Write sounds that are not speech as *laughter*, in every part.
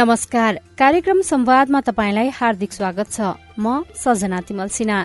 नमस्कार। कार्यक्रम संवादमा तपाईँलाई हार्दिक स्वागत छ। म सजना तिमल सिन्हा।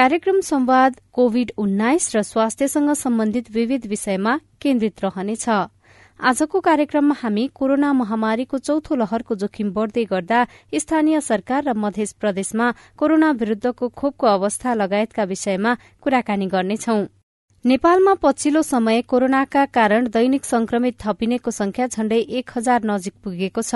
कार्यक्रम संवाद कोविड उन्नाइस र स्वास्थ्यसँग सम्बन्धित विविध विषयमा केन्द्रित रहनेछ। आजको कार्यक्रममा हामी कोरोना महामारीको चौथो लहरको जोखिम बढ़दै गर्दा स्थानीय सरकार र मध्य प्रदेशमा कोरोना विरूद्धको खोपको अवस्था लगायतका विषयमा कुराकानी गर्नेछौं। नेपालमा पछिल्लो समय कोरोनाका कारण दैनिक संक्रमित थपिनेको संख्या झण्डै एक हजार नजिक पुगेको छ।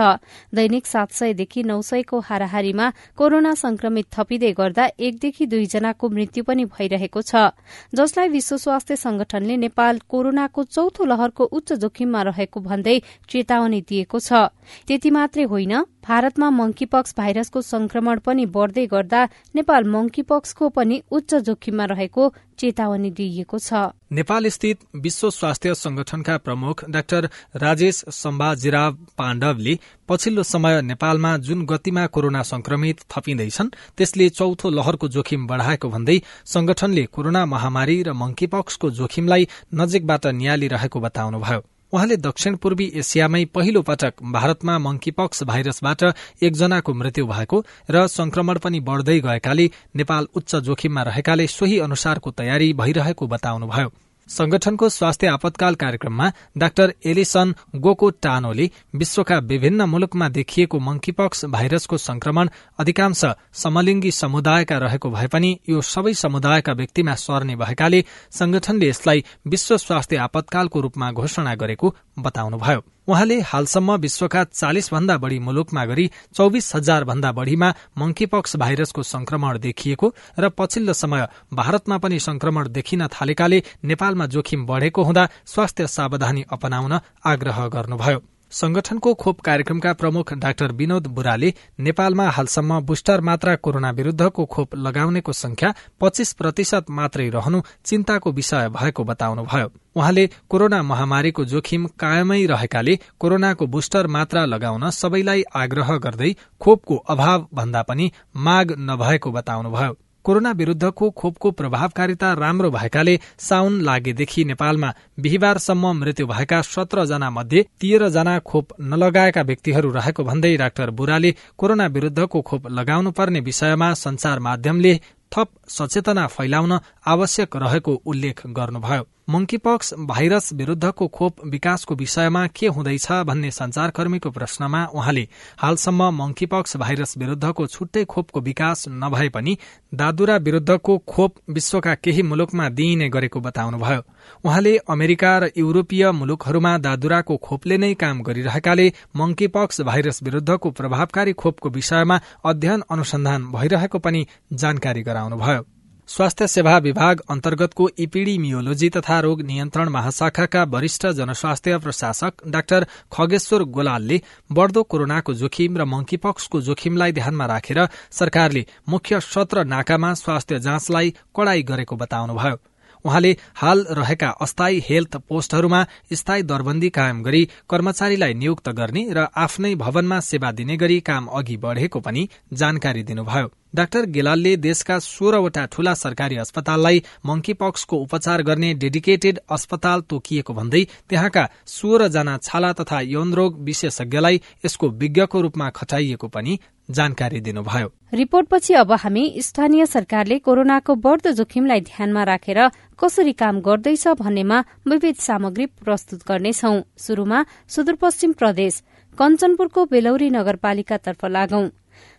दैनिक सात सयदेखि नौ सयको हाराहारीमा कोरोना संक्रमित थपिँदै गर्दा एकदेखि दुईजनाको मृत्यु पनि भइरहेको छ। जसलाई विश्व स्वास्थ्य संगठनले नेपाल कोरोनाको चौथो लहरको उच्च जोखिममा रहेको भन्दै चेतावनी दिएको छ। त्यति मात्रै होइन भारतमा मंकीपक्स भाइरसको संक्रमण पनि बढ़दै गर्दा नेपाल मंकीपक्सको पनि उच्च जोखिममा रहेको चेतावनी दिइएको छ। नेपाल स्थित विश्व स्वास्थ्य संगठनका प्रमुख डाक्टर राजेश सम्बाजिराव पाण्डवले पछिल्लो समय नेपालमा जुन गतिमा कोरोना संक्रमित थपिँदैछन् त्यसले चौथो लहरको जोखिम बढ़ाएको भन्दै संगठनले कोरोना महामारी र मंकीपक्सको जोखिमलाई नजिकबाट नियालिरहेको बताउनुभयो। उहाँले दक्षिण पूर्वी एसियामै पहिलो पटक भारतमा मंकीपक्स भाइरसबाट एकजनाको मृत्यु भएको र संक्रमण पनि बढ़दै गएकाले नेपाल उच्च जोखिममा रहेकाले सोही अनुसारको तयारी भइरहेको बताउनुभयो। संगठनको स्वास्थ्य आपतकाल कार्यक्रममा डाक्टर एलिसन गोको टानोले विश्वका विभिन्न मुलुकमा देखिएको मंकीपक्स भाइरसको संक्रमण अधिकांश समलिङ्गी समुदायका रहेको भए पनि यो सबै समुदायका व्यक्तिमा सर्ने भएकाले संगठनले यसलाई विश्व स्वास्थ्य आपतकालको रूपमा घोषणा गरेको बताउनुभयो। उहाँले हालसम्म विश्वका चालिस भन्दा बढ़ी मुलुकमा गरी चौविस हजार भन्दा बढ़ीमा मंकीपक्स भाइरसको संक्रमण देखिएको र पछिल्लो समय भारतमा पनि संक्रमण देखिन थालेकाले नेपालमा जोखिम बढ़ेको हुँदा स्वास्थ्य सावधानी अपनाउन आग्रह गर्नुभयो। संगठनको खोप कार्यक्रमका प्रमुख डाक्टर विनोद बुराले नेपालमा हालसम्म बुस्टर मात्रा कोरोना विरूद्धको खोप लगाउनेको संख्या पच्चीस प्रतिशत मात्रै रहनु चिन्ताको विषय भएको बताउनुभयो। उहाँले कोरोना महामारीको जोखिम कायमै रहेकाले कोरोनाको बुस्टर मात्रा लगाउन सबैलाई आग्रह गर्दै खोपको अभाव भन्दा पनि माग नभएको बताउनुभयो। कोरोना विरूद्धको खोपको प्रभावकारिता राम्रो भएकाले साउन लागेदेखि नेपालमा बिहिबारसम्म मृत्यु भएका सत्र जना मध्ये तेह्र जना खोप नलगाएका व्यक्तिहरू रहेको भन्दै डाक्टर बुराले कोरोना विरूद्धको खोप लगाउनु पर्ने विषयमा संचार माध्यमले थप सचेतना फैलाउन आवश्यक रहेको उल्लेख गर्नुभयो। मंकीपक्स भाइरस विरूद्धको खोप विकासको विषयमा के हुँदैछ भन्ने संचारकर्मीको प्रश्नमा उहाँले हालसम्म मंकीपक्स भाइरस विरूद्धको छुट्टै खोपको विकास नभए पनि दादुरा विरूद्धको खोप विश्वका केही मुलुकमा दिइने गरेको बताउनुभयो। उहाँले अमेरिका र युरोपीय मुलुकहरूमा दादुराको खोपले नै काम गरिरहेकाले मंकीपक्स भाइरस विरूद्धको प्रभावकारी खोपको विषयमा अध्ययन अनुसन्धान भइरहेको पनि जानकारी गराउनुभयो। स्वास्थ्य सेवा विभाग अन्तर्गतको इपिडिमियोलोजी तथा रोग नियन्त्रण महाशाखाका वरिष्ठ जनस्वास्थ्य प्रशासक डाक्टर खगेश्वर गोलालले बढ़दो कोरोनाको जोखिम र मंकीपक्सको जोखिमलाई ध्यानमा राखेर सरकारले मुख्य सत्र नाकामा स्वास्थ्य जाँचलाई कड़ाई गरेको बताउनुभयो। उहाँले हाल रहेका अस्थायी हेल्थ पोस्टहरूमा स्थायी दरबन्दी कायम गरी कर्मचारीलाई नियुक्त गर्ने र आफ्नै भवनमा सेवा दिने गरी काम अघि बढ़ेको पनि जानकारी दिनुभयो। डाक्टर गेलालले देशका सोह्रवटा ठूला सरकारी अस्पताललाई मंकीपक्सको उपचार गर्ने डेडिकेटेड अस्पताल तोकिएको भन्दै त्यहाँका सोह्र जना छाला तथा यौनरोग विशेषज्ञलाई यसको विज्ञको रूपमा खटाइएको पनि जानकारी दिनुभयो। रिपोर्टपछि अब हामी स्थानीय सरकारले कोरोनाको बढ़दो जोखिमलाई ध्यानमा राखेर कसरी काम गर्दैछ भन्नेमा विविध सामग्री प्रस्तुत गर्नेछौ। शुरूमा सुदूरपश्चिम प्रदेश कञ्चनपुरको बेलौरी नगरपालिकातर्फ लागौं।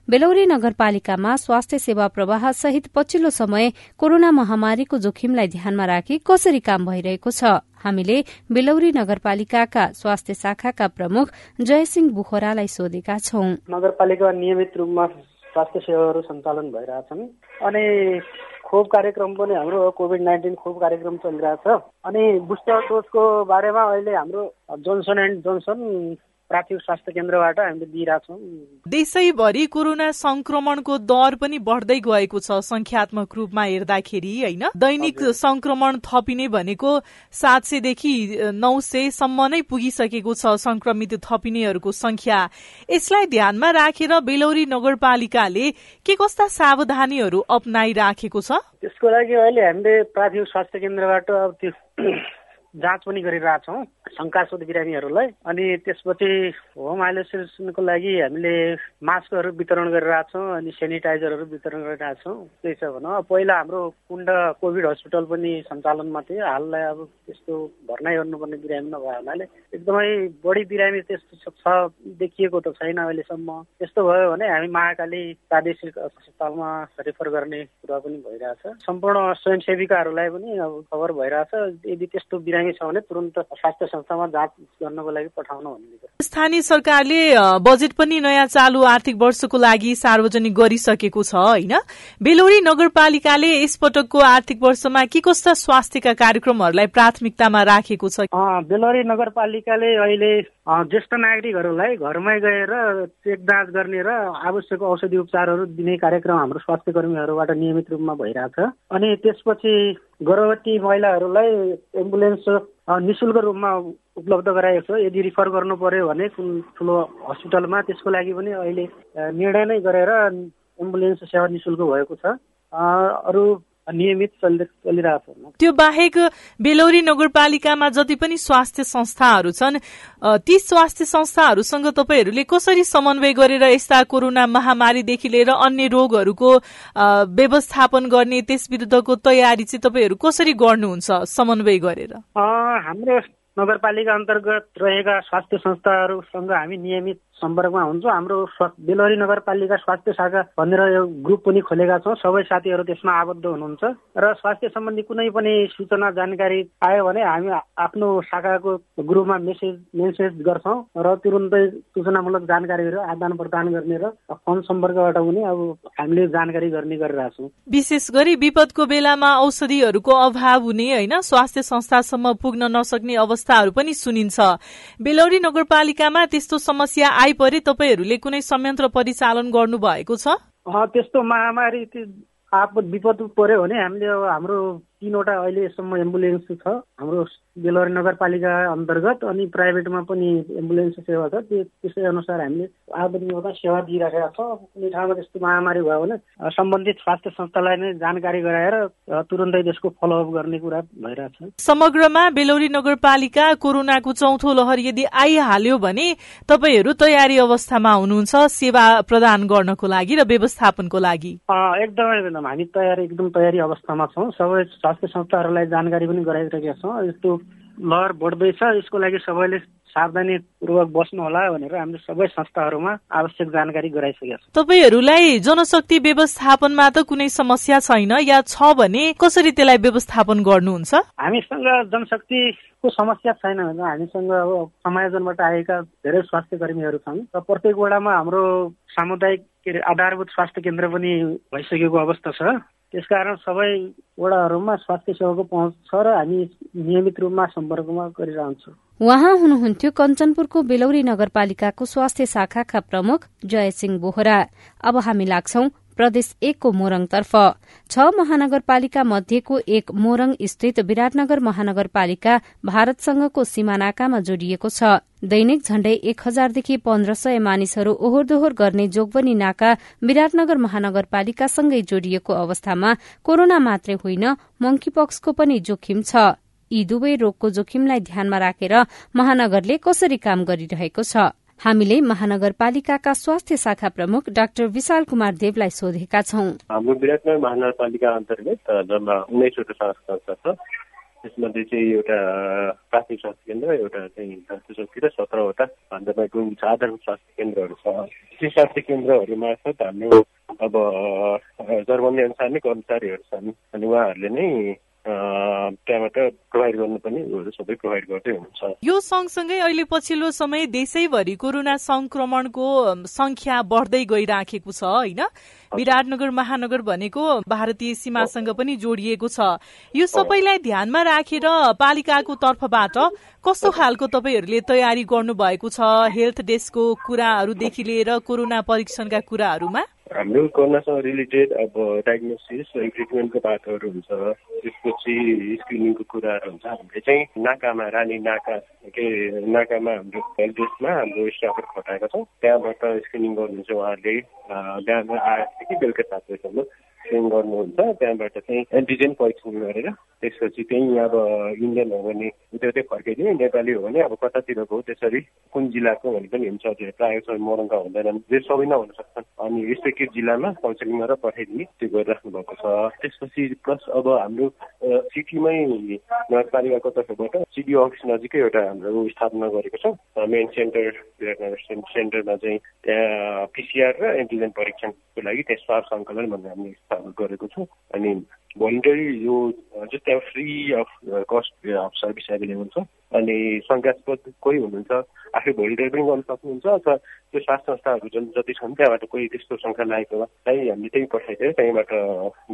बेलौरी नगरपालिकामा स्वास्थ्य सेवा प्रवाह सहित पछिल्लो समय कोरोना महामारीको जोखिमलाई ध्यानमा राखी कसरी काम भइरहेको छ? हामीले बेलौरी नगरपालिकाका स्वास्थ्य शाखाका प्रमुख जयसिंह बुखरालाई सोधेका छौं। नगरपालिका नियमित रूपमा स्वास्थ्य सेवाहरू सञ्चालन भइरहेछन्। अनि खोप कार्यक्रम पनि हाम्रो कोभिड नाइन्टिन खोप कार्यक्रम चलिरहेछ। अनि बुस्टर डोजको बारेमा अहिले हाम्रो जोन्सन एन्ड जोन्सन प्राथमिक स्वास्थ्य केन्द्रबाट हामीले दिइरहेछौँ देशैभरि कोरोना संक्रमणको दर पनि बढ्दै गएको छ संख्यात्मक रूपमा हेर्दाखेरि होइन? दैनिक संक्रमण थपिने भनेको सात सयदेखि नौ सयसम्म नै पुगिसकेको छ संक्रमित थपिनेहरूको संख्या यसलाई ध्यानमा राखेर बेलौरी नगरपालिकाले के कस्ता सावधानीहरू अप्नाइराखेको छ? त्यसको लागि अहिले हामीले प्राथमिक स्वास्थ्य केन्द्रबाट अब त्यो *clears throat* जाँच पनि गरिरहेछौँ। शङ्कास्पद बिरामीहरूलाई अनि त्यसपछि होम आइसोलेसनको लागि हामीले मास्कहरू वितरण गरिरहेछौँ अनि सेनिटाइजरहरू वितरण गरिरहेछौँ त्यही छ भनौँ। पहिला हाम्रो कुण्ड कोभिड हस्पिटल पनि सञ्चालनमा थियो। हाललाई अब त्यस्तो भर्ना गर्नुपर्ने बिरामी नभए हुनाले एकदमै बढी बिरामी त्यस्तो छ देखिएको त छैन अहिलेसम्म। त्यस्तो भयो भने हामी महाकाली प्रादेशिक अस्पतालमा रेफर गर्ने कुरा पनि भइरहेछ। सम्पूर्ण स्वयंसेविकाहरूलाई पनि अब खबर भइरहेछ। यदि त्यस्तो बिरामी छ भने तुरन्त स्वास्थ्य संस्थामा जाँच गर्नको लागि पठाउनु भन्ने स्थानीय सरकारले बजेट पनि नयाँ चालु आर्थिक वर्षको लागि सार्वजनिक गरिसकेको छ होइन? बेलोरी नगरपालिकाले यसपटकको आर्थिक वर्षमा के कस्ता स्वास्थ्यका कार्यक्रमहरूलाई प्राथमिकतामा राखेको छ? बेलोरी नगरपालिकाले अहिले ज्येष्ठ नागरिकहरूलाई घरमै गएर चेक जाँच गर्ने र आवश्यक औषधि उपचारहरू दिने कार्यक्रम हाम्रो स्वास्थ्य कर्मीहरूबाट नियमित रूपमा भइरहेछ अनि त्यसपछि गर्भवती महिलाहरूलाई एम्बुलेन्स निशुल्क रूपमा उपलब्ध गराएको छ। यदि रिफर गर्नु पर्यो भने कुन ठुलो हस्पिटलमा त्यसको लागि पनि अहिले निर्णय नै गरेर एम्बुलेन्स सेवा निशुल्क भएको छ। अरू नियमित चलिरहेको छ। त्यो बाहेक बेलौरी नगरपालिकामा जति पनि स्वास्थ्य संस्थाहरू छन् ती स्वास्थ्य संस्थाहरूसँग तपाईँहरूले कसरी समन्वय गरेर यस्ता कोरोना महामारीदेखि लिएर अन्य रोगहरूको व्यवस्थापन गर्ने त्यस विरुद्धको तयारी चाहिँ तपाईँहरू कसरी गर्नुहुन्छ समन्वय गरेर? हाम्रो नगरपालिका अन्तर्गत रहेका स्वास्थ्य संस्थाहरूसँग हामी नियमित सम्पर्कमा हुन्छौँ। हाम्रो बेलहरी नगरपालिका स्वास्थ्य शाखा भनेर यो ग्रुप पनि खोलेका छौँ। सबै साथीहरू त्यसमा आबद्ध हुनुहुन्छ। र स्वास्थ्य सम्बन्धी कुनै पनि सूचना जानकारी आयो भने हामी आफ्नो शाखाको ग्रुपमा मेसेज मेसेज गर्छौँ र तुरुन्तै सूचनामूलक जानकारीहरू आदान प्रदान गर्ने र फोन सम्पर्कबाट पनि अब हामीले जानकारी गर्ने गरिरहेछौँ विशेष गरी विपदको बेलामा औषधिहरूको अभाव हुने होइन। स्वास्थ्य संस्थासम्म पुग्न नसक्ने अवस्थाहरू पनि सुनिन्छ। बेलौरी नगरपालिकामा त्यस्तो समस्या आइपरे तपाईँहरूले कुनै संयन्त्र परिचालन गर्नु भएको छ त्यस्तो महामारी आपद विपद पर्यो भने हामीले हाम्रो तिनवटा अहिलेसम्म एम्बुलेन्स छ। हाम्रो बेलवारी नगरपालिका अन्तर्गत अनि प्राइभेटमा पनि एम्बुलेन्स सेवा छ। त्यो त्यसै अनुसार हामीले आधुनिकता सेवा दिइराखेका छौँ। कुनै ठाउँमा त्यस्तो महामारी भयो भने सम्बन्धित स्वास्थ्य संस्थालाई नै जानकारी गराएर तुरन्तै त्यसको फलोअप गर्ने कुरा भइरहेछ समग्रमा बेलौरी नगरपालिका कोरोनाको चौथो लहर यदि आइहाल्यो भने तपाईँहरू तयारी अवस्थामा हुनुहुन्छ सेवा प्रदान गर्नको लागि र व्यवस्थापनको लागि। एकदमै। हामी तयारी एकदम तयारी अवस्थामा छौँ। सबै स्वास्थ्य संस्थाहरूलाई जानकारी पनि गराइरहेका छौँ। यस्तो लहर बढ्दैछ यसको लागि सबैले सावधानीपूर्वक बस्नु होला भनेर हामीले सबै संस्थाहरूमा आवश्यक जानकारी गराइसकेका छौँ। तपाईँहरूलाई जनशक्ति व्यवस्थापनमा त कुनै समस्या छैन या छ भने कसरी त्यसलाई व्यवस्थापन गर्नुहुन्छ? हामीसँग जनशक्तिको समस्या छैन भने हामीसँग अब समायोजनबाट आएका धेरै स्वास्थ्य कर्मीहरू छन् र प्रत्येक वडामा हाम्रो सामुदायिक के अरे आधारभूत स्वास्थ्य केन्द्र पनि भइसकेको अवस्था छ। त्यसकारण सबै वडाहरूमा स्वास्थ्य सेवाको पहुँच छ र हामी नियमित रूपमा सम्पर्कमा गरिरहन्छौँ। उहाँ हुनुहुन्थ्यो कञ्चनपुरको बेलौरी नगरपालिकाको स्वास्थ्य शाखाका प्रमुख जयसिंह बोहरा। अब हामी लाग्छौं प्रदेश एकको मोरङतर्फ। छ महानगरपालिका मध्येको एक मोरङ स्थित विराटनगर महानगरपालिका भारतसँगको सीमानाकामा जोडिएको छ। दैनिक झण्डै एक हजारदेखि पन्ध्र सय मानिसहरू ओहोर दोहोर गर्ने जोगबनी नाका विराटनगर महानगरपालिकासँगै जोडिएको अवस्थामा कोरोना मात्रै होइन मंकीपक्सको पनि जोखिम छ। यी दुवै रोगको जोखिमलाई ध्यानमा राखेर महानगरले कसरी काम गरिरहेको छ? हामीले महानगरपालिकाका स्वास्थ्य शाखा प्रमुख डाक्टर विशाल कुमार देवलाई सोधेका छौं। हाम्रो विराटनगर महानगरपालिका अन्तर्गत जम्मा उन्नाइसवटा संस्था छ। त्यसमध्ये चाहिँ एउटा प्राथमिक स्वास्थ्य केन्द्र एउटा चाहिँ स्वास्थ्य चौकी र सत्रवटा तपाईँको आधारभूत स्वास्थ्य केन्द्रहरू छ। ती स्वास्थ्य केन्द्रहरू मार्फत हाम्रो अब जर्मनी अनुसार नै कर्मचारीहरू छन्। अनि उहाँहरूले नै त्यहाँबाट प्रोभाइड गर्नु पनि सबै प्रोभाइड गर्दै हुनुहुन्छ। यो सँगसँगै अहिले पछिल्लो समय देशैभरि कोरोना संक्रमणको संख्या बढ्दै गइराखेको छ होइन? विराटनगर महानगर भनेको भारतीय सीमासँग पनि जोडिएको छ। यो सबैलाई ध्यानमा राखेर पालिकाको तर्फबाट कस्तो खालको तपाईँहरूले तयारी गर्नु भएको छ? हेल्थ डेस्कको कुराहरूदेखि लिएर कोरोना परीक्षणका कुराहरूमा? हाम्रो कोरोनासँग रिलेटेड अब डायग्नोसिस ट्रिटमेन्टको बाटोहरू हुन्छ त्यसपछि स्क्रिनिङको कुराहरू हुन्छ। हामीले चाहिँ नाकामा रानी नाका के नाकामा हाम्रो हेल्थ डेस्कमा हाम्रो स्टाफहरू खटाएका छौँ। त्यहाँबाट स्क्रिनिङ गर्नुहुन्छ उहाँहरूले बिहान आएदेखि बेलुका सात बजीसम्म। स्क्रिन गर्नुहुन्छ त्यहाँबाट चाहिँ एन्टिजेन परीक्षण गरेर त्यसपछि त्यहीँ अब इन्डियन हो भने उतै उतै फर्काइदिने नेपाली हो भने अब कतातिरको त्यसरी कुन जिल्लाको भने पनि हुन्छ प्रायः सबै मरङ्गा हुँदैनन् जे सबै नै हुन सक्छन्। अनि रेस्पेक्टिभ जिल्लामा काउन्सिलिङ गरेर पठाइदिने त्यो गरिराख्नु भएको छ। त्यसपछि प्लस अब हाम्रो सिटीमै नगरपालिकाको तर्फबाट सिडिओ अफिस नजिकै एउटा हाम्रो स्थापना गरेको छ। मेन सेन्टर विराटनगर सेन्टरमा चाहिँ त्यहाँ पिसिआर र एन्टिजेन परीक्षणको लागि त्यहाँ स्वाब सङ्कलन भनेर हामीले स्थापना गरेको छौँ। अनि भोलिन्टरी यो जस्तै अब free of cost of service available छ। अनि शङ्कास्पद कोही हुनुहुन्छ आफै भोलिन्टियर पनि गर्न सक्नुहुन्छ अथवा त्यो स्वास्थ्य संस्थाहरू जुन जति छन् त्यहाँबाट कोही त्यस्तो शङ्का लागेको भए चाहिँ हामीले त्यहीँ पठाइदिएर त्यहीँबाट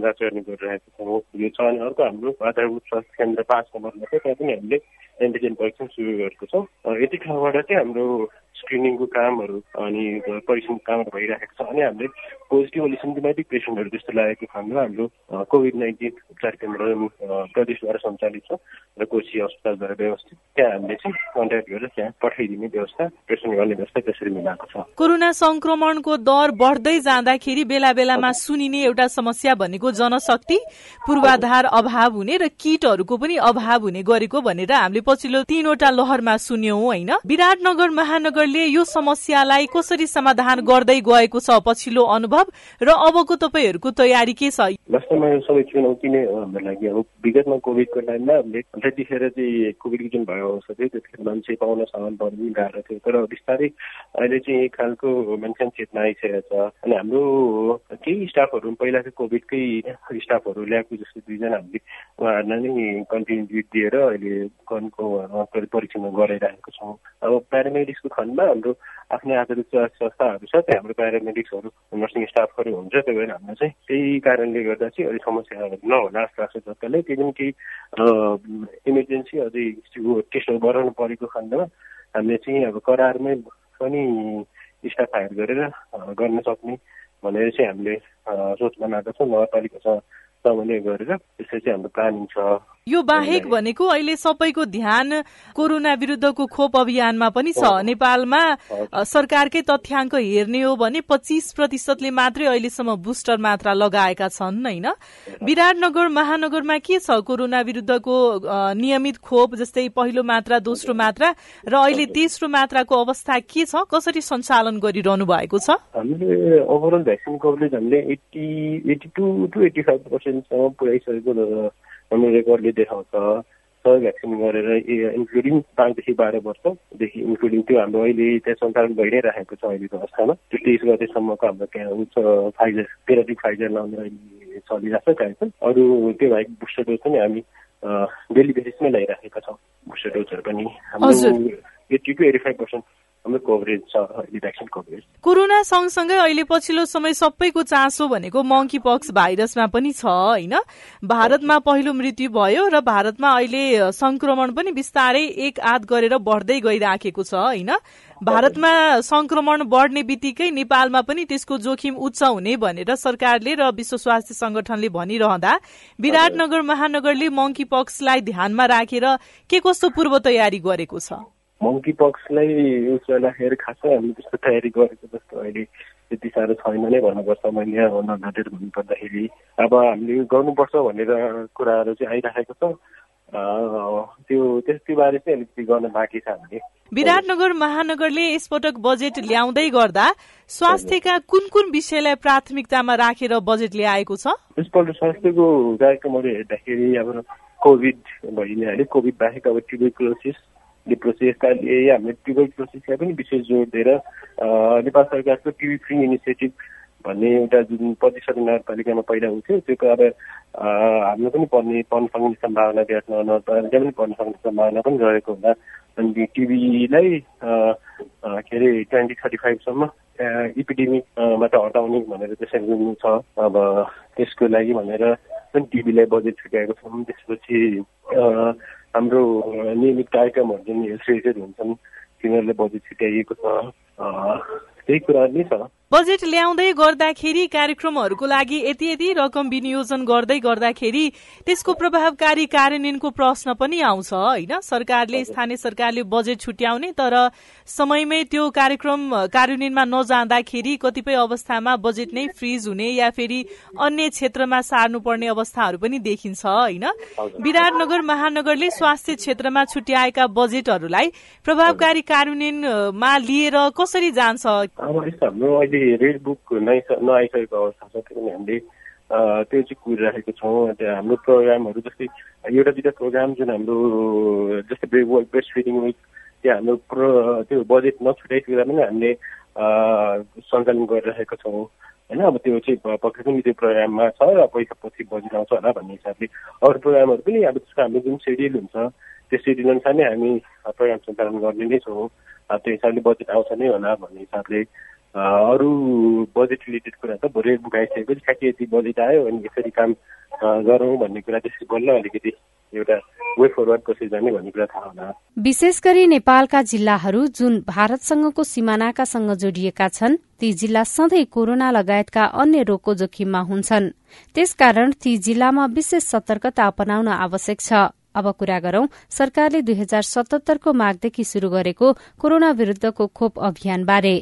जाँच गर्ने गरिरहेको छौँ। यो छ अनि अर्को हाम्रो आधारभूत स्वास्थ्य केन्द्र पाँच नम्बरमा चाहिँ त्यहाँ पनि हामीले एन्टिजेन परीक्षण सुरु गरेको छौँ। यति ठाउँबाट चाहिँ हाम्रो स्क्रिनिङको कामहरू अनि परीक्षणको कामहरू भइरहेको छ अनि हामीले पोजिटिभ एसिम्टोमेटिक पेसेन्टहरू जस्तो लागेको खण्डमा हाम्रो कोभिड नाइन्टिन उपचार केन्द्र प्रदेशद्वारा सञ्चालित छ र कोशी अस्पतालद्वारा व्यवस्थित त्यहाँ हामीले चाहिँ कन्ट्याक्ट गरेर त्यहाँ पठाइदिने व्यवस्था प्रेसन गर्ने व्यवस्था त्यसरी मिलाएको छ। कोरोना संक्रमणको दर बढ्दै जाँदाखेरि बेला बेलामा सुनिने एउटा समस्या भनेको जनशक्ति पूर्वाधार अभाव हुने र किटहरूको पनि अभाव हुने गरेको भनेर हामीले पछिल्लो तीनवटा लहरमा सुन्यौं होइन? विराटनगर महानगरले यो समस्यालाई कसरी समाधान गर्दै गएको छ पछिल्लो अनुभव र अबको तपाईँहरूको तयारी के छ? वास्तवमा यो सबै चुनौती नै हो हाम्रो लागि अब विगतमा कोभिडको टाइममा हामीले त्यतिखेर चाहिँ कोभिड जुन भयो अवस्था थियो त्यतिखेर मान्छे पाउन सामान पनि गाह्रो थियो। तर बिस्तारै अहिले चाहिँ एक खालको मान्छे चेतना आइसकेको छ। अनि हाम्रो केही स्टाफहरू पहिला चाहिँ कोभिडकै स्टाफहरू ल्याएको जस्तो दुईजना हामीले उहाँहरूलाई नै कन्टिन्युटी दिएर अहिले कनको परीक्षण गराइरहेको छौँ। अब प्यारामेडिक्सको खण्डमा हाम्रो आफ्नै आधारित संस्थाहरू छ त्यहाँ हाम्रो प्यारामेडिक्सहरू नर्सिङ स्टाफहरू हुन्छ त्यही भएर हाम्रो चाहिँ त्यही कारणले गर्दा चाहिँ अलिक समस्या नहोला जस्तो लाग्छ जताले केही पनि केही इमर्जेन्सी अझै टेस्टहरू गराउनु परेको खण्डमा हामीले चाहिँ अब करारमै पनि स्टाफ हायर गरेर गर्न सक्ने भनेर चाहिँ हामीले सोच बनाएको छौँ नगरपालिकासँग समन्वय गरेर त्यसरी चाहिँ हाम्रो प्लानिङ छ यो बाहेक भनेको अहिले सबैको ध्यान कोरोना विरुद्धको खोप अभियानमा पनि छ। नेपालमा सरकारकै तथ्याङ्क हेर्ने हो भने पच्चिस प्रतिशतले मात्रै अहिलेसम्म बुस्टर मात्रा लगाएका छन् होइन? विराटनगर महानगरमा के छ? कोरोना विरुद्धको नियमित खोप जस्तै पहिलो मात्रा दोस्रो मात्रा र अहिले तेस्रो मात्राको अवस्था के छ? कसरी सञ्चालन गरिरहनु भएको छ? हामीले ओभरअल भ्याक्सिन कभरेज हामीले eighty eighty two to eighty five पर्सेन्टसम्म पुऱ्याइसकेको हाम्रो रेकर्डले देखाउँछ। सबै भ्याक्सिन गरेर इन्क्लुडिङ पाँचदेखि बाह्र वर्षदेखि इन्क्लुडिङ त्यो हाम्रो अहिले त्यहाँ सञ्चालन भइ नै राखेको छ अहिलेको अवस्थामा। त्यो तेइस गतेसम्मको हाम्रो त्यहाँ उच्च फाइजर पेराटिक फाइजर लाउने अहिले चलिरहेको छ कार्यक्रम। अरू त्यो बाहेक बुस्टर डोज पनि हामी डेली बेसिसमै ल्याइराखेका छौँ। बुस्टर डोजहरू पनि हाम्रो एट्टी टु पर्सेन्ट कभरेज छ अहिले कभरेज कोरोना सँगसँगै अहिले पछिल्लो समय सबैको चासो भनेको मङ्की पक्स भाइरसमा पनि छ होइन? भारतमा पहिलो मृत्यु भयो र भारतमा अहिले संक्रमण पनि बिस्तारै एक आध गरेर बढ्दै गइराखेको छ होइन? भारतमा संक्रमण बढ्ने बित्तिकै नेपालमा पनि त्यसको जोखिम उच्च हुने भनेर सरकारले र विश्व स्वास्थ्य संगठनले भनिरहँदा विराटनगर महानगरले मङ्की पक्सलाई ध्यानमा राखेर के कस्तो पूर्व तयारी गरेको छ? मङ्की पक्सलाई युज गर्दाखेरि खासै हामीले त्यस्तो तयारी गरेको जस्तो अहिले त्यति साह्रो छैन नै भन्नुपर्छ मैले यहाँ नघटेर भन्नुपर्दाखेरि। अब हामीले गर्नुपर्छ भनेर कुराहरू चाहिँ आइराखेको छ। त्यो बारे चाहिँ अलिकति गर्न बाँकी छ हामीले विराटनगर महानगरले यसपटक बजेट ल्याउँदै गर्दा स्वास्थ्यका कुन कुन विषयलाई प्राथमिकतामा राखेर बजेट ल्याएको छ? यसपल्ट स्वास्थ्यको कार्यक्रमहरू हेर्दाखेरि अब कोभिड भइहाल्यो कोभिड बाहेक अब ट्युबरक्लोसिस प्रोसेसका हामीले ट्युबल प्रोसेसलाई पनि विशेष जोड दिएर नेपाल सरकारको टिभी फ्री इनिसिएटिभ भन्ने एउटा जुन प्रतिशत नगरपालिकामा पहिला हुन्थ्यो त्यो अब हाम्रो पनि पर्ने पर्न सक्ने सम्भावना देख्न नगरपालिका पनि पर्न सक्ने सम्भावना पनि रहेको हुँदा अनि टिभीलाई के अरे ट्वेन्टी थर्टी फाइभसम्म इपिडेमिकबाट हटाउने भनेर त्यसरी छ अब त्यसको लागि भनेर पनि टिभीलाई बजेट छुट्याएको छौँ त्यसपछि हाम्रो नियमित कार्यक्रमहरू जुन रिलेटेड हुन्छन्। तिनीहरूलाई बजेट छुट्याइएको छ। त्यही कुरा नै छ। बजेट ल्याउँदै गर्दाखेरि कार्यक्रमहरूको लागि यति यति रकम विनियोजन गर्दै गर्दाखेरि त्यसको प्रभावकारी कार्यान्वयनको प्रश्न पनि आउँछ होइन? सरकारले स्थानीय सरकारले बजेट छुट्याउने तर समयमै त्यो कार्यक्रम कार्यान्वयनमा नजाँदाखेरि कतिपय अवस्थामा बजेट नै फ्रिज हुने या फेरि अन्य क्षेत्रमा सार्नुपर्ने अवस्थाहरू पनि देखिन्छ होइन? विराटनगर महानगरले स्वास्थ्य क्षेत्रमा छुट्याएका बजेटहरूलाई प्रभावकारी कार्यान्वयनमा लिएर कसरी जान्छ? रेड बुक नै नआइसकेको अवस्था छ पनि हामीले त्यो चाहिँ कुरिराखेको छौँ। हाम्रो प्रोग्रामहरू जस्तै एउटा दुइटा प्रोग्राम जुन हाम्रो जस्तै ब्रेस्ट फिडिङ विक त्यो हाम्रो प्रो त्यो बजेट नछुटाइकन पनि हामीले सञ्चालन गरिरहेका छौँ। होइन अब त्यो चाहिँ पक्कै पनि त्यो प्रोग्राममा छ र पैसा पछि बजेट आउँछ होला भन्ने हिसाबले अरू प्रोग्रामहरू पनि अब त्यसको हाम्रो जुन सेड्युल हुन्छ त्यो सेड्युल अनुसार नै हामी प्रोग्राम सञ्चालन गर्ने नै छौँ। त्यो हिसाबले बजेट आउँछ नै होला भन्ने हिसाबले अरू बजेट रिलेटेड कुरा त भोलि आइसकेपछि ठ्याक्कै यति बजेट आयो अनि यसरी काम गरौँ भन्ने कुरा त्यसरी बल्ल अलिकति एउटा वे फरवर्ड कसरी जाने भन्ने कुरा थाहा होला विशेष गरी नेपालका जिल्लाहरू जुन भारतसँगको सिमानाकासँग जोडिएका छन् ती जिल्ला सधैँ कोरोना लगायतका अन्य रोगको जोखिममा हुन्छन् त्यसकारण ती जिल्लामा विशेष सतर्कता अपनाउन आवश्यक छ अब कुरा गरौं सरकारले दुई हजार सतहत्तरको माघदेखि शुरू गरेको कोरोना विरूद्धको खोप अभियानबारे।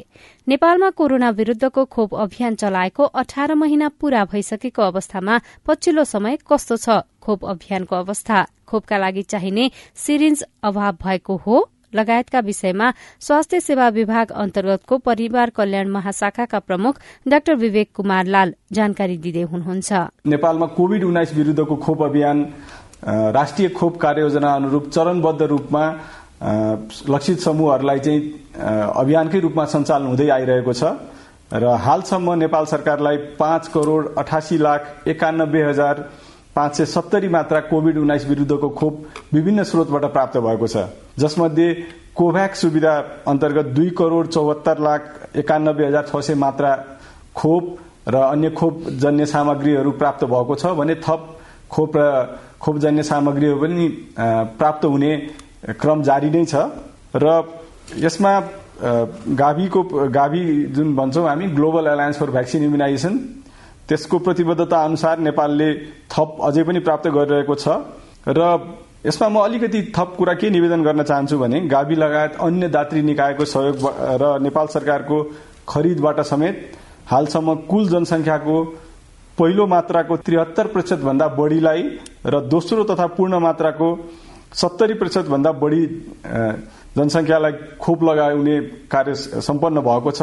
नेपालमा कोरोना विरूद्धको खोप अभियान चलाएको अठार महिना पूरा भइसकेको अवस्थामा पछिल्लो समय कस्तो छ खोप अभियानको अवस्था? खोपका लागि चाहिने सिरिन्ज अभाव भएको हो? लगायतका विषयमा स्वास्थ्य सेवा विभाग अन्तर्गतको परिवार कल्याण महाशाखाका प्रमुख डाक्टर विवेक कुमार लाल जानकारी दिँदै हुनुहुन्छ। नेपालमा कोविड उन्नाइस विरूद्धको खोप अभियान राष्ट्रिय खोप कार्ययोजना अनुरूप चरणबद्ध रूपमा लक्षित समूहहरूलाई चाहिँ अभियानकै रूपमा सञ्चालन हुँदै आइरहेको छ। र हालसम्म नेपाल सरकारलाई पाँच करोड़ अठासी लाख एकानब्बे हजार पाँच सय सत्तरी मात्रा कोविड उन्नाइस विरूद्धको खोप विभिन्न स्रोतबाट प्राप्त भएको छ। जसमध्ये कोभ्याक्स सुविधा अन्तर्गत दुई करोड़ चौहत्तर लाख एकानब्बे हजार छ सय मात्रा खोप र अन्य खोप जन्य सामग्रीहरू प्राप्त भएको छ भने थप खोप र खोपजन्य सामग्रीहरू पनि प्राप्त हुने क्रम जारी नै छ। र यसमा गाभीको गाभी जुन भन्छौँ हामी global alliance for vaccine immunisation त्यसको प्रतिबद्धता अनुसार नेपालले थप अझै पनि प्राप्त गरिरहेको छ। र यसमा म अलिकति थप कुरा के निवेदन गर्न चाहन्छु भने गावी लगायत अन्य दात्री निकायको सहयोग र नेपाल सरकारको खरिदबाट समेत हालसम्म कुल जनसङ्ख्याको पहिलो मात्राको त्रिहत्तर प्रतिशत भन्दा बढीलाई र दोस्रो तथा पूर्ण मात्राको सत्तरी प्रतिशत भन्दा बढी जनसङ्ख्यालाई खोप लगाउने कार्य सम्पन्न भएको छ।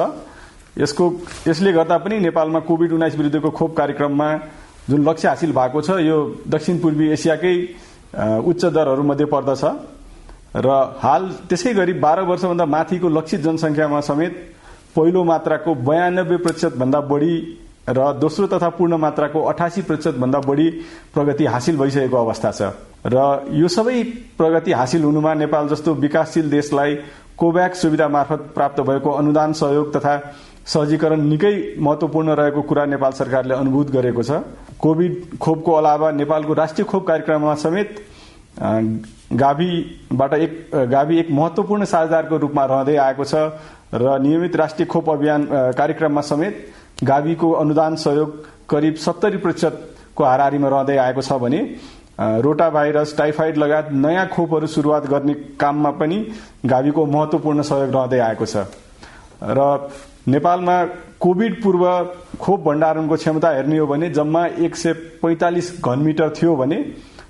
यसको यसले गर्दा पनि नेपालमा कोविड उन्नाइस विरुद्धको खोप कार्यक्रममा जुन लक्ष्य हासिल भएको छ यो दक्षिण पूर्वी एसियाकै उच्च दरहरूमध्ये पर्दछ। र हाल त्यसै गरी बाह्र वर्षभन्दा माथिको लक्षित जनसङ्ख्यामा समेत पहिलो मात्राको बयानब्बे प्रतिशत भन्दा बढी र दोस्रो तथा पूर्ण मात्राको अठासी प्रतिशत भन्दा बढी प्रगति हासिल भइसकेको अवस्था छ। र यो सबै प्रगति हासिल हुनुमा नेपाल जस्तो विकासशील देशलाई कोभ्याक्स सुविधा मार्फत प्राप्त भएको अनुदान सहयोग तथा सहजीकरण निकै महत्वपूर्ण रहेको कुरा नेपाल सरकारले अनुभूत गरेको छ। कोविड खोपको अलावा नेपालको राष्ट्रिय खोप कार्यक्रममा समेत गाभीबाट एक गाभी एक महत्वपूर्ण साझेदारको रूपमा रहँदै आएको छ र नियमित राष्ट्रिय खोप अभियान कार्यक्रममा समेत गाविको अनुदान सहयोग करिब सत्तरी प्रतिशतको हाराहारीमा रहँदै आएको छ भने रोटा भाइरस टाइफाइड लगायत नयाँ खोपहरू सुरुवात गर्ने काममा पनि गाविको महत्वपूर्ण सहयोग रहँदै आएको छ। र नेपालमा कोविड पूर्व खोप भण्डारणको क्षमता हेर्ने हो भने जम्मा एक सय पैंतालिस घनमिटर थियो भने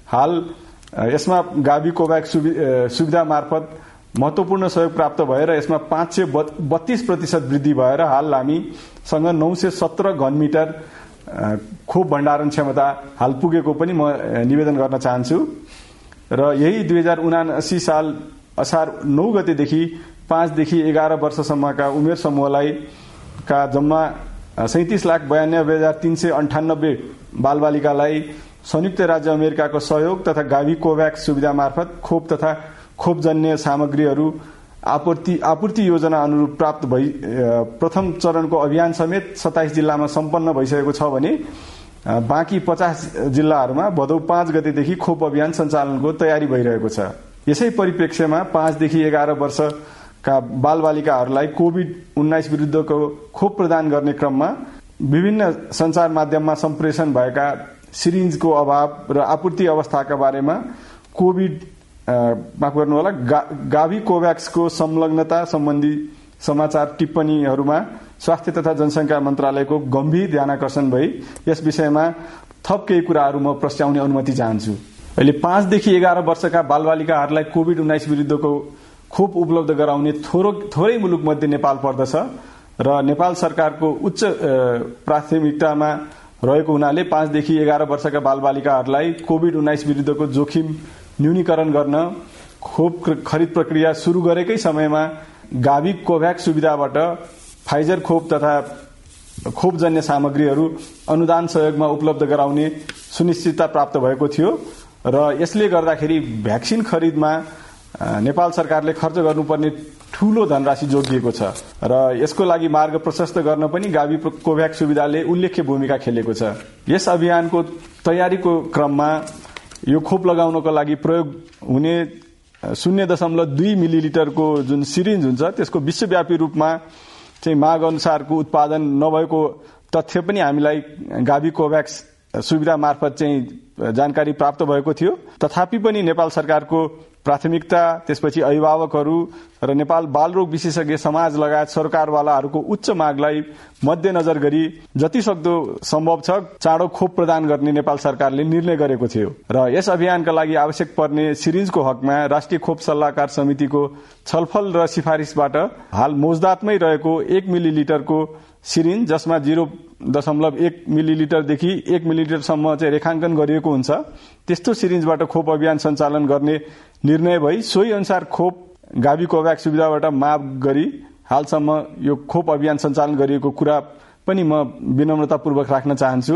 हाल यसमा गावी कोभ्याक्स सुविधा मार्फत महत्वपूर्ण सहयोग प्राप्त भएर यसमा पाँच सय बत्तीस प्रतिशत वृद्धि भएर हाल हामीसँग नौ सय सत्र घनमिटर खोप भण्डारण क्षमता हाल पुगेको पनि म निवेदन गर्न चाहन्छु। र यही दुई हजार उनासी साल असार नौ गतेदेखि पाँचदेखि एघार वर्षसम्मका उमेर समूहलाई का जम्मा सैतिस लाख बयानब्बे हजार तिन सय अन्ठानब्बे बालबालिकालाई संयुक्त राज्य अमेरिकाको सहयोग तथा गावी कोभ्याक्स सुविधा मार्फत खोप तथा खोपजन्य सामग्रीहरू आपूर्ति आपूर्ति योजना अनुरूप प्राप्त भई प्रथम चरणको अभियान समेत सत्ताइस जिल्लामा सम्पन्न भइसकेको छ भने बाँकी पचास जिल्लाहरूमा भदौ पाँच गतेदेखि खोप अभियान सञ्चालनको तयारी भइरहेको छ। यसै परिप्रेक्ष्यमा पाँचदेखि एघार वर्षका बालबालिकाहरूलाई कोविड उन्नाइस विरुद्धको खोप प्रदान गर्ने क्रममा विभिन्न संचार माध्यममा सम्प्रेषण भएका सिरिन्जको अभाव र आपूर्ति अवस्थाका बारेमा कोविड माफ गर्नुहोला गा, गाभी कोभ्याक्सको संलग्नता सम्बन्धी समाचार टिप्पणीहरूमा स्वास्थ्य तथा जनसंख्या मन्त्रालयको गम्भीर ध्यानकर्षण भई यस विषयमा थप केही कुराहरू म प्रस्ट्याउने अनुमति चाहन्छु। अहिले पाँचदेखि एघार वर्षका बालबालिकाहरूलाई कोविड उन्नाइस विरुद्धको खोप उपलब्ध गराउने थोरो थोरै मुलुक मध्ये नेपाल पर्दछ र नेपाल सरकारको उच्च प्राथमिकतामा रहेको हुनाले पाँचदेखि एघार वर्षका बालबालिकाहरूलाई कोविड उन्नाइस विरुद्धको जोखिम न्यूनीकरण गर्न खोप खरिद प्रक्रिया शुरू गरेकै समयमा गावी कोभ्याक्स सुविधाबाट फाइजर खोप तथा खोपजन्य सामग्रीहरू अनुदान सहयोगमा उपलब्ध गराउने सुनिश्चितता प्राप्त भएको थियो र यसले गर्दाखेरि भ्याक्सिन खरिदमा नेपाल सरकारले खर्च गर्नुपर्ने ठूलो धनराशि जोगिएको छ र यसको लागि मार्ग प्रशस्त गर्न पनि गावी कोभ्याक्स सुविधाले उल्लेख्य भूमिका खेलेको छ। यस अभियानको तयारीको क्रममा यो खोप लगाउनको लागि प्रयोग हुने शून्य दशमलव दुई मिलिलिटरको जुन सिरिन्ज हुन्छ त्यसको विश्वव्यापी रूपमा चाहिँ माग अनुसारको उत्पादन नभएको तथ्य पनि हामीलाई गावी कोभ्याक्स सुविधा मार्फत चाहिँ जानकारी प्राप्त भएको थियो। तथापि पनि नेपाल सरकारको प्राथमिकता त्यसपछि अभिभावकहरू र नेपाल बालरोग विशेषज्ञ समाज लगायत सरकारवालाहरूको उच्च मागलाई मध्यनजर गरी जति सक्दो सम्भव छ चाँडो खोप प्रदान गर्ने नेपाल सरकारले निर्णय गरेको थियो। र यस अभियानका लागि आवश्यक पर्ने सिरिजको हकमा राष्ट्रिय खोप सल्लाहकार समितिको छलफल र सिफारिसबाट हाल मौजदातमै रहेको एक मिलिलिटरको सिरिन्ज जसमा जिरो दशमलव एक मिलिलिटरदेखि एक मिलिलिटरसम्म चाहिँ रेखाङ्कन गरिएको हुन्छ त्यस्तो सिरिन्जबाट खोप अभियान सञ्चालन गर्ने निर्णय भई सोही अनुसार खोप गावी कोभ्याक्स सुविधाबाट माग गरी हालसम्म यो खोप अभियान सञ्चालन गरिएको कुरा पनि म विनम्रतापूर्वक राख्न चाहन्छु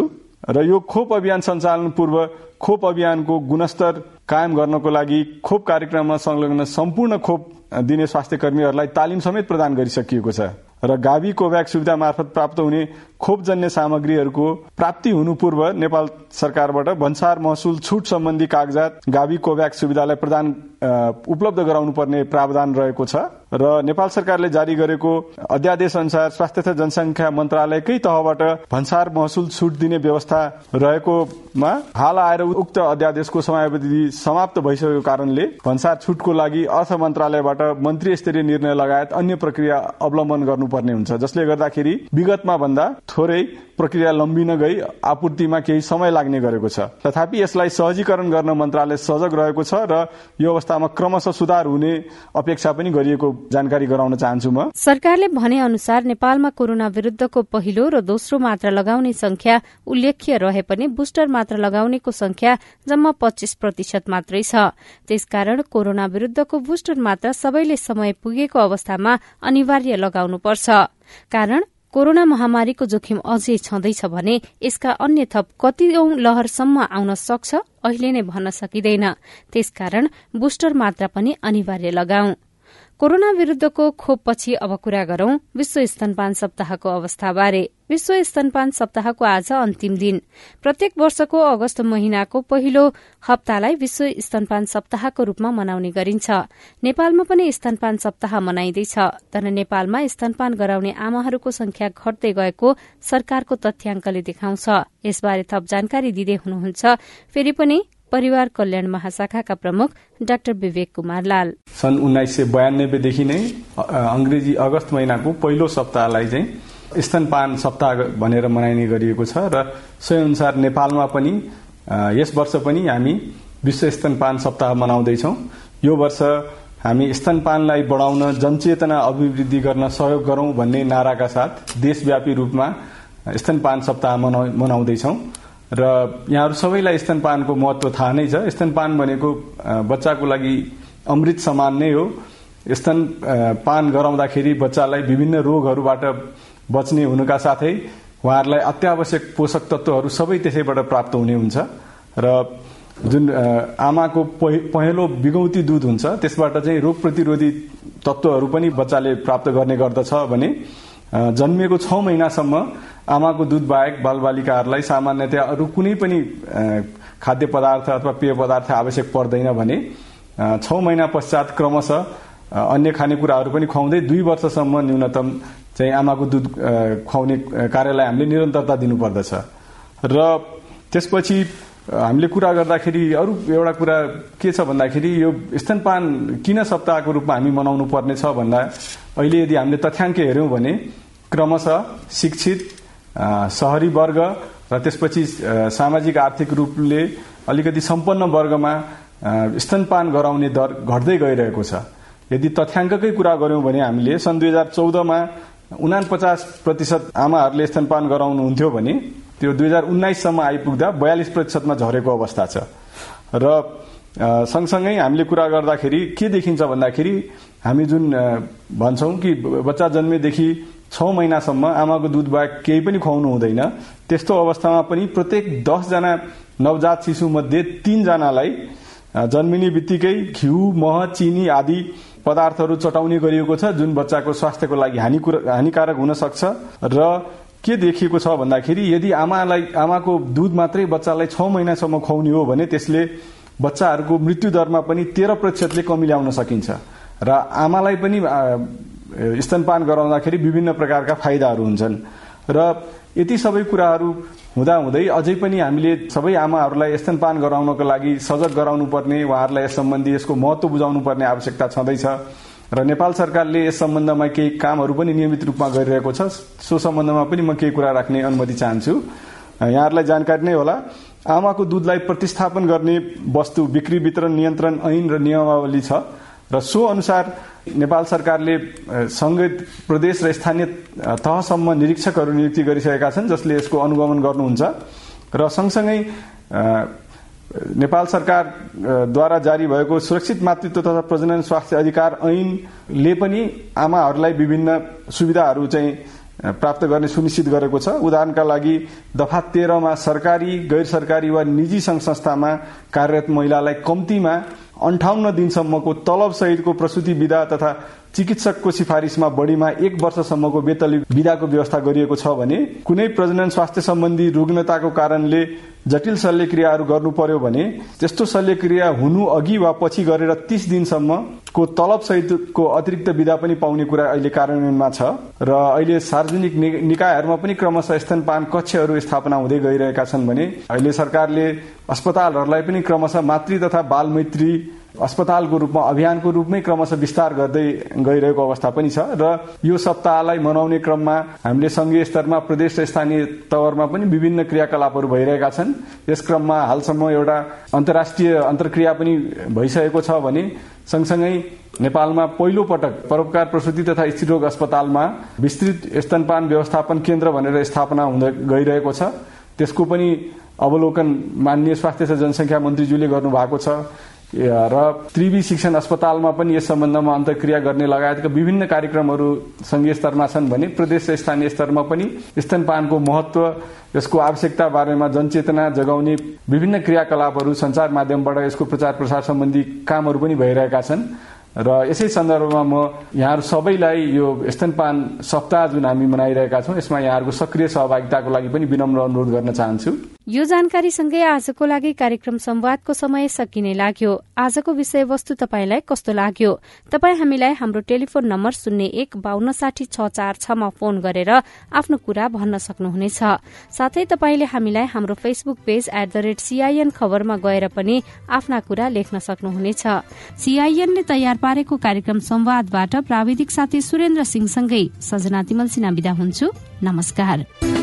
र यो खोप अभियान सञ्चालन पूर्व खोप अभियानको गुणस्तर कायम गर्नको लागि खोप कार्यक्रममा संलग्न सम्पूर्ण खोप दिने स्वास्थ्य कर्मीहरूलाई तालिम समेत प्रदान गरिसकिएको छ। र गावी कोभ्याक्स सुविधा मार्फत प्राप्त हुने खोपजन्य सामग्रीहरूको प्राप्ति हुनु पूर्व नेपाल सरकारबाट भन्सार महसुल छुट सम्बन्धी कागजात गावी कोभ्याक्स सुविधालाई प्रदान उपलब्ध गराउनु पर्ने प्रावधान रहेको छ। र नेपाल सरकारले जारी गरेको अध्यादेश अनुसार स्वास्थ्य तथा जनसंख्या मन्त्रालयकै तहबाट भन्सार महसुल छुट दिने व्यवस्था रहेकोमा हाल आएर उक्त अध्यादेशको समयावधि समाप्त भइसकेको कारणले भन्सार छुटको लागि अर्थ मन्त्रालयबाट मन्त्री स्तरीय निर्णय लगायत अन्य प्रक्रिया अवलम्बन गर्नुपर्ने हुन्छ जसले गर्दाखेरि विगतमा भन्दा थोरै प्रक्रिया लम्बिन गई आपूर्तिमा केही समय लाग्ने गरेको छ। तथापि यसलाई सहजीकरण गर्न मन्त्रालय सजग रहेको छ र यो अवस्थामा क्रमशः सुधार हुने अपेक्षा पनि गरिएको जानकारी गराउन चाहन्छु म। सरकारले भने अनुसार नेपालमा कोरोना विरूद्धको पहिलो र दोस्रो मात्रा लगाउने संख्या उल्लेख्य रहे पनि बुस्टर मात्रा लगाउनेको संख्या जम्मा पच्चीस प्रतिशत मात्रै छ। त्यसकारण कोरोना विरूद्धको बुस्टर मात्रा सबैले समय पुगेको अवस्थामा अनिवार्य लगाउनुपर्छ। कारण कोरोना महामारीको जोखिम अझै छँदैछ भने यसका अन्य थप कति लहरसम्म आउन सक्छ अहिले नै भन्न सकिँदैन। त्यसकारण बुस्टर मात्रा पनि अनिवार्य लगाऊ। कोरोना विरूद्धको खोपपछि अब कुरा गरौं विश्व स्तनपान सप्ताहको अवस्थाबारे। विश्व स्तनपान सप्ताहको आज अन्तिम दिन। प्रत्येक वर्षको अगस्त महिनाको पहिलो हप्तालाई विश्व स्तनपान सप्ताहको रूपमा मनाउने गरिन्छ। नेपालमा पनि स्तनपान सप्ताह मनाइँदैछ। तर नेपालमा स्तनपान गराउने आमाहरूको संख्या घट्दै गएको सरकारको तथ्याङ्कले देखाउँछ। यसबारे थप जानकारी दिँदै हुनुहुन्छ। फेरि पनि परिवार कल्याण महाशाखाका प्रमुख डाक्टर विवेक कुमार लाल। सन् उन्नाइस सय बयानब्बेदेखि नै अंग्रेजी अगस्त महिनाको पहिलो सप्ताहलाई चाहिँ स्तनपान सप्ताह भनेर मनाइने गरिएको छ र सोही अनुसार नेपालमा पनि यस वर्ष पनि हामी विश्व स्तनपान सप्ताह मनाउँदैछौ। यो वर्ष हामी स्तनपानलाई बढाउन जनचेतना अभिवृद्धि गर्न सहयोग गरौं भन्ने नाराका साथ देशव्यापी रूपमा स्तनपान सप्ताह मनाउँदैछौं। र यहाँहरू सबैलाई स्तनपानको महत्व थाहा नै छ। स्तनपान भनेको बच्चाको लागि अमृत समान नै हो। स्तन पान गराउँदाखेरि बच्चालाई विभिन्न रोगहरूबाट बच्ने हुनुका साथै उहाँहरूलाई अत्यावश्यक पोषक तत्त्वहरू सबै त्यसैबाट प्राप्त हुने हुन्छ। र जुन आमाको पहेँलो बिगौती दुध हुन्छ त्यसबाट चाहिँ रोग प्रतिरोधी तत्त्वहरू पनि बच्चाले प्राप्त गर्ने गर्दछ भने जन्मिएको छ महिनासम्म आमाको दुध बाहेक बालबालिकाहरूलाई सामान्यतया अरू कुनै पनि खाद्य पदार्थ अथवा पेय पदार्थ आवश्यक पर्दैन भने छ महिना पश्चात क्रमशः अन्य खानेकुराहरू पनि खुवाउँदै दुई वर्षसम्म न्यूनतम चाहिँ आमाको दुध खुवाउने कार्यलाई हामीले निरन्तरता दिनुपर्दछ। र त्यसपछि हामीले कुरा गर्दाखेरि अरू एउटा कुरा के छ भन्दाखेरि यो स्तनपान किन सप्ताहको रूपमा हामी मनाउनु पर्ने छ भन्दा अहिले यदि हामीले तथ्याङ्क हेऱ्यौँ भने क्रमशः शिक्षित सहरी वर्ग र त्यसपछि सामाजिक आर्थिक रूपले अलिकति सम्पन्न वर्गमा स्तनपान गराउने दर घट्दै गइरहेको छ। यदि तथ्याङ्ककै कुरा गर्यौं भने हामीले सन् दुई हजार चौधमा उना पचास प्रतिशत आमाहरूले स्तनपान गराउनुहुन्थ्यो भने त्यो दुई हजार उन्नाइससम्म आइपुग्दा बयालिस प्रतिशतमा झरेको अवस्था छ। र सँगसँगै हामीले कुरा गर्दाखेरि के देखिन्छ भन्दाखेरि हामी जुन भन्छौँ कि बच्चा जन्मेदेखि छ महिनासम्म आमाको दुध बाहेक केही पनि खुवाउनु हुँदैन। त्यस्तो अवस्थामा पनि प्रत्येक दसजना नवजात शिशुमध्ये तीनजनालाई जन्मिने बित्तिकै घिउ मह चिनी आदि पदार्थहरू चटाउने गरिएको छ जुन बच्चाको स्वास्थ्यको लागि हानिकारक हुन सक्छ। र के देखिएको छ भन्दाखेरि यदि आमालाई आमाको दुध मात्रै बच्चालाई छ महिनासम्म खुवाउने हो भने त्यसले बच्चाहरूको मृत्यु दरमा पनि तेह्र प्रतिशतले कमी ल्याउन सकिन्छ। र आमालाई पनि स्तनपान गराउँदाखेरि विभिन्न प्रकारका फाइदाहरू हुन्छन्। र यति सबै कुराहरू हुँदाहुँदै अझै पनि हामीले सबै आमाहरूलाई स्तनपान गराउनको लागि सजग गराउनु पर्ने उहाँहरूलाई यस सम्बन्धी यसको महत्व बुझाउनु पर्ने आवश्यकता छँदैछ। र नेपाल सरकारले यस सम्बन्धमा केही कामहरू पनि नियमित रूपमा गरिरहेको छ। सो सम्बन्धमा पनि म केही कुरा राख्ने अनुमति चाहन्छु। यहाँहरूलाई जानकारी नै होला। आमाको दुधलाई प्रतिस्थापन गर्ने वस्तु बिक्री वितरण नियन्त्रण ऐन र नियमावली छ। र सो अनुसार नेपाल सरकारले संघ प्रदेश र स्थानीय तहसम्म निरीक्षकहरू नियुक्ति गरिसकेका छन् जसले यसको अनुगमन गर्नुहुन्छ। र सँगसँगै नेपाल सरकारद्वारा जारी भएको सुरक्षित मातृत्व तथा प्रजनन स्वास्थ्य अधिकार ऐनले पनि आमाहरूलाई विभिन्न सुविधाहरू चाहिँ प्राप्त गर्ने सुनिश्चित गरेको छ। उदाहरणका लागि दफा तेह्रमा सरकारी गैर सरकारी वा निजी संघ संस्थामा कार्यरत महिलालाई कम्तीमा अन्ठाउन्न दिनसम्मको तलब सहितको प्रसुति विधा तथा चिकित्सकको सिफारिसमा बढ़ीमा एक वर्षसम्मको बेतली विधाको व्यवस्था गरिएको छ भने कुनै प्रजनन स्वास्थ्य सम्बन्धी रुग्णताको कारणले जटिल शल्यक्रियाहरू गर्नु पर्यो भने त्यस्तो शल्यक्रिया हुनु अघि वा पछि गरेर तीस दिनसम्मको तलब सहितको अतिरिक्त विधा पनि पाउने कुरा अहिले कार्यान्वयनमा छ र अहिले सार्वजनिक निकायहरूमा पनि क्रमशः स्तनपान कक्षहरू स्थापना हुँदै गइरहेका छन् भने अहिले सरकारले अस्पतालहरूलाई पनि क्रमशः मातृ तथा बाल मैत्री अस्पतालको रूपमा अभियानको रूपमै क्रमशः विस्तार गर्दै गइरहेको अवस्था पनि छ र यो सप्ताहलाई मनाउने क्रममा हामीले संघीय स्तरमा प्रदेश र स्थानीय तवरमा पनि विभिन्न क्रियाकलापहरू भइरहेका छन्। यस क्रममा हालसम्म एउटा अन्तर्राष्ट्रिय अन्तर्क्रिया पनि भइसकेको छ भने सँगसँगै नेपालमा पहिलो पटक परोपकार प्रसुति तथा स्त्रीरोग अस्पतालमा विस्तृत स्तनपान व्यवस्थापन केन्द्र भनेर स्थापना हुँदै गइरहेको छ। त्यसको पनि अवलोकन मान्य स्वास्थ्य तथा जनसङ्ख्या मन्त्रीज्यूले गर्नु भएको छ र त्रिवी शिक्षण अस्पतालमा पनि यस सम्बन्धमा अन्तर्क्रिया गर्ने लगायतका विभिन्न कार्यक्रमहरू संघीय स्तरमा छन् भने प्रदेश र स्थानीय स्तरमा पनि स्तनपानको महत्व यसको आवश्यकता बारेमा जनचेतना जगाउने विभिन्न क्रियाकलापहरू संचार माध्यमबाट यसको प्रचार प्रसार सम्बन्धी कामहरू पनि भइरहेका छन्। र यसै सन्दर्भमा म यहाँहरू सबैलाई यो स्तनपान सप्ताह जुन हामी मनाइरहेका छौँ यसमा यहाँहरूको सक्रिय सहभागिताको लागि पनि विनम्र अनुरोध गर्न चाहन्छु। यो जानकारीसँगै आजको लागि कार्यक्रम संवादको समय सकिने लाग्यो। आजको विषयवस्तु तपाईँलाई कस्तो लाग्यो? तपाईँ हामीलाई हाम्रो टेलिफोन नम्बर शून्य एक बान्न साठी छ चार छमा फोन गरेर आफ्नो कुरा भन्न सक्नुहुनेछ। साथै तपाईँले हामीलाई हाम्रो Facebook page at the rate CIN खबरमा गएर पनि आफ्ना कुरा लेख्न सक्नुहुनेछ। सीआईएनले तयार पारेको कार्यक्रम संवादबाट प्राविधिक साथी सुरेन्द्र सिंहसँगै सजना तिमल सिन्हा विदा हुन्छु। नमस्कार।